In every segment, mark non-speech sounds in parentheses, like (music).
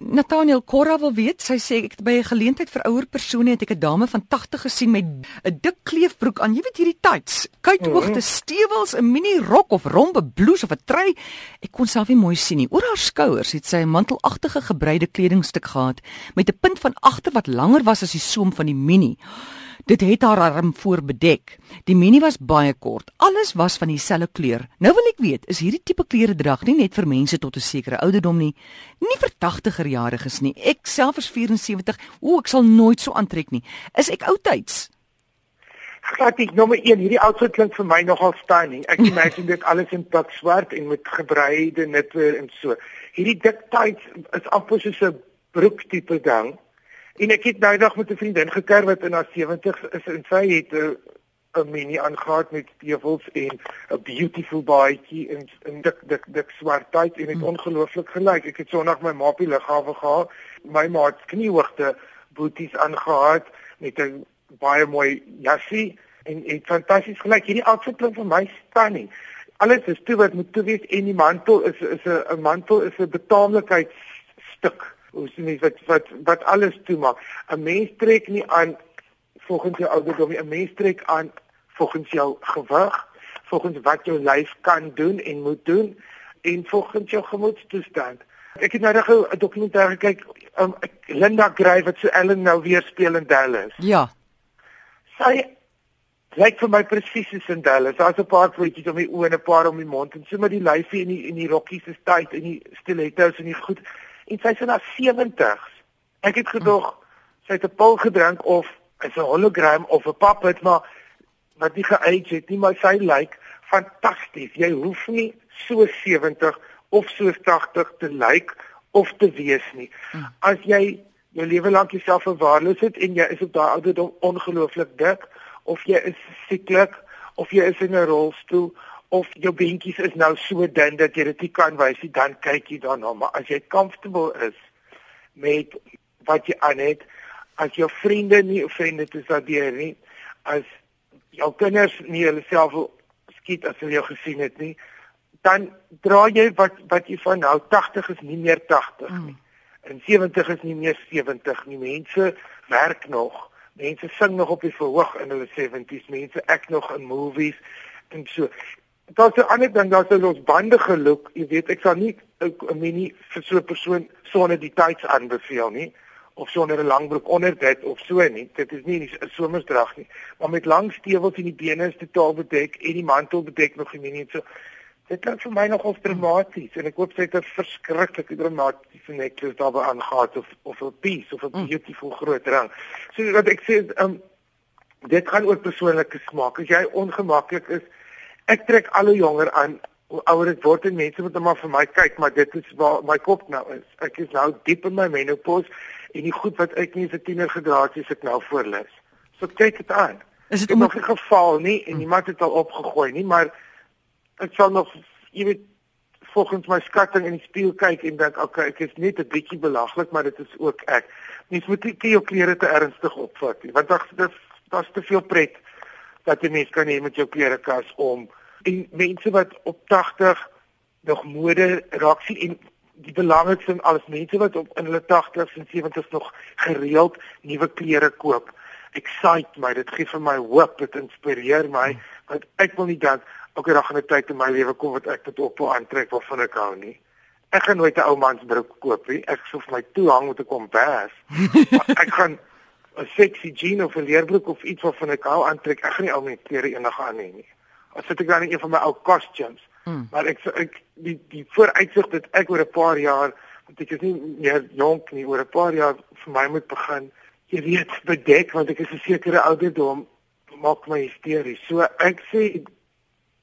Nathaniel Korra wil weet, sy sê ek by 'n geleentheid vir ouer persone het ek 'n dame van 80 gesien met 'n dik kleefbroek aan. Jy weet hierdie tights, kuitoogte mhm. stewels, 'n mini rok of rompe blouse of 'n trui. Ek kon self nie mooi sien nie. Oor haar skouers het sy 'n mantelagtige gebreide kledingstuk gehad met 'n punt van agter wat langer was as die soem van die mini. Dit het haar arm voor bedek. Die mini was baie kort. Alles was van dieselfde kleur. Nou wil ek weet, is hierdie tipe klere drag nie net vir mense tot 'n sekere ouderdom nie, nie vir 80er jariges nie. Ek self is 74. O, ek sal nooit so aantrek nie. Is ek oudtyds? Glad nie. Nommer 1, hierdie outfit klink vir my nogal stunning. Ek (laughs) imagine dit alles in pak swart en met gebreide nitte en so. Hierdie dik tights is amper soos 'n broektipe ding. En ek het nou dag met 'n vriendin geker wat in haar 70's is en sy het 'n 'n mini aangetree met stewels en 'n beautiful baadjie en 'n dik dik dik swart tights en dit hmm. ongelooflik gelyk. Ek het sonderdag my maapie liggawe gehad, my maat kniehoogte booties aangetree met 'n baie mooi jassie en dit fantasties gelyk. Hierdie outfit klink vir my stunning. Alles is toe wat moet toe wees en die mantel is is 'n mantel is 'n betaamlikheidsstuk hoe sien jy wat wat wat alles toemaak. 'n Mens trek nie aan volgens jou ouderdom nie. 'n Mens trek aan volgens jou gewig, volgens wat jou lyf kan doen en moet doen en volgens jou gemoedstoestand. Ek het nou net 'n dokumentêr gekyk, um, Linda Gray wat so Ellen nou weer speel in Dallas. Ja. Sy lyk vir my presies soos in Dallas. Daar's 'n paar voetjies om die oë en 'n paar om die mond en so met die lyfie en die en die rokkies is tyd en die stilettos en die goed en sy is in haar 70s. Ek het gedog sy het 'n pil gedrink of is 'n hologram of 'n puppet maar wat nie geage het nie, maar sy lyk fantasties. Jy hoef nie so 70 of so 80 te lyk of te wees nie. As jy jou lewe lank jouself verwaarloos het en jy is op daai ouderdom ongelooflik dik of jy is sieklik of jy is in 'n rolstoel of jou beentjies is nou so dun dat jy dit nie kan wys nie, dan kyk jy daarna, maar as jy comfortable is met wat jy aan het, as jou vriende nie vriende te sadeer nie, as jou kinders nie hulle self skiet as hulle jou gesien het nie, dan dra jy wat wat jy van nou 80 is nie meer 80 nie. En 70 is nie meer 70 nie. Mense werk nog. Mense sing nog op die verhoog in hulle 70s. Mense ek nog in movies en so daar's 'n ander ding, daar's ons bande geloop. Jy weet, ek sal nie 'n mini vir so 'n persoon sonder die tyds aanbeveel nie of sonder 'n lang broek onder dit of so nie. Dit is nie 'n somersdrag nie. Maar met lang stewels en die bene is totaal bedek en die mantel bedek nog nie nie so. Dit klink vir my nogal dramaties en ek hoop sy het 'n verskriklike dramatiese necklace daarby aangehaat of of 'n piece of 'n mm. beautiful groot ring. So wat ek sê, um, dit gaan oor persoonlike smaak. As jy ongemaklik is ek trek al hoe jonger aan hoe ouer ek word en mense moet net maar vir my kyk maar dit is waar my kop nou is. Ek is nou diep in my menopause en die goed wat ek nie vir tiener gedra het is ek nou voorlis so kyk dit aan. Is dit nog 'n geval nie en niemand het al opgegooi nie maar ek sal nog jy weet volgens my skatting in die spieël kyk en dink okay ek is net 'n bietjie belaglik maar dit is ook ek. Mens moet nie jou klere te ernstig opvat nie want dit is daar's te veel pret dat jy mens kan hê met jou klerekas om en mense wat op 80 nog mode raak sien en die belangrikste van alles mense wat op in hulle 80s en 70s nog gereeld nuwe klere koop. Excite my, dit gee vir my hoop, dit inspireer my want ek wil nie dan elke dag in 'n tyd in my lewe kom wat ek dit op wil aantrek waarvan ek hou nie. Ek gaan nooit 'n ou mans broek koop nie. Ek sou vir my toe hang met 'n kombers. (laughs) ek gaan 'n sexy jean of 'n leerbroek of iets waarvan ek hou aantrek. Ek gaan nie al my klere eendag aan hê nie as sit ek dan in een van my ou costumes. Hmm. Maar ek ek die die vooruitsig dat ek oor 'n paar jaar want ek is nie meer jonk nie, oor 'n paar jaar vir my moet begin, jy weet, bedek want ek is 'n sekere ouderdom maak my hysteries. So ek sê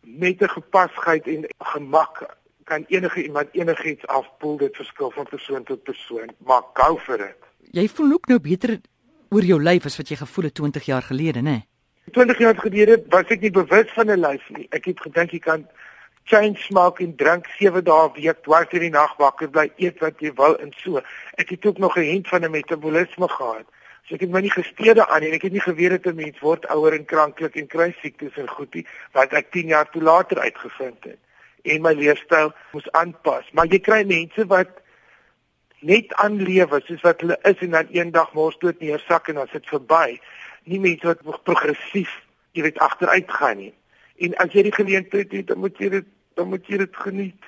met 'n gepasheid en gemak kan enige iemand enigiets afpoel dit verskil van persoon tot persoon maar gou vir dit jy voel ook nou beter oor jou lyf as wat jy gevoel het 20 jaar gelede nê nee? 20 jaar gelede was ek nie bewus van 'n lyf nie. Ek het gedink jy kan chain smoke en drink 7 dae week, dwars in die nag wakker bly, eet wat jy wil en so. Ek het ook nog 'n hint van 'n metabolisme gehad. So ek het my nie gesteede aan nie ek het nie geweet dat 'n mens word ouer en kranklik en kry siektes en goedie wat ek 10 jaar toe later uitgevind het. En my leefstyl moes aanpas. Maar jy kry mense wat net aan lewe soos wat hulle is en dan eendag mors dood neersak en dan sit verby. Nie mense wat progressief, jy weet, agteruit gaan nie. En as jy die geleentheid het, dan moet jy dit dan moet jy dit geniet.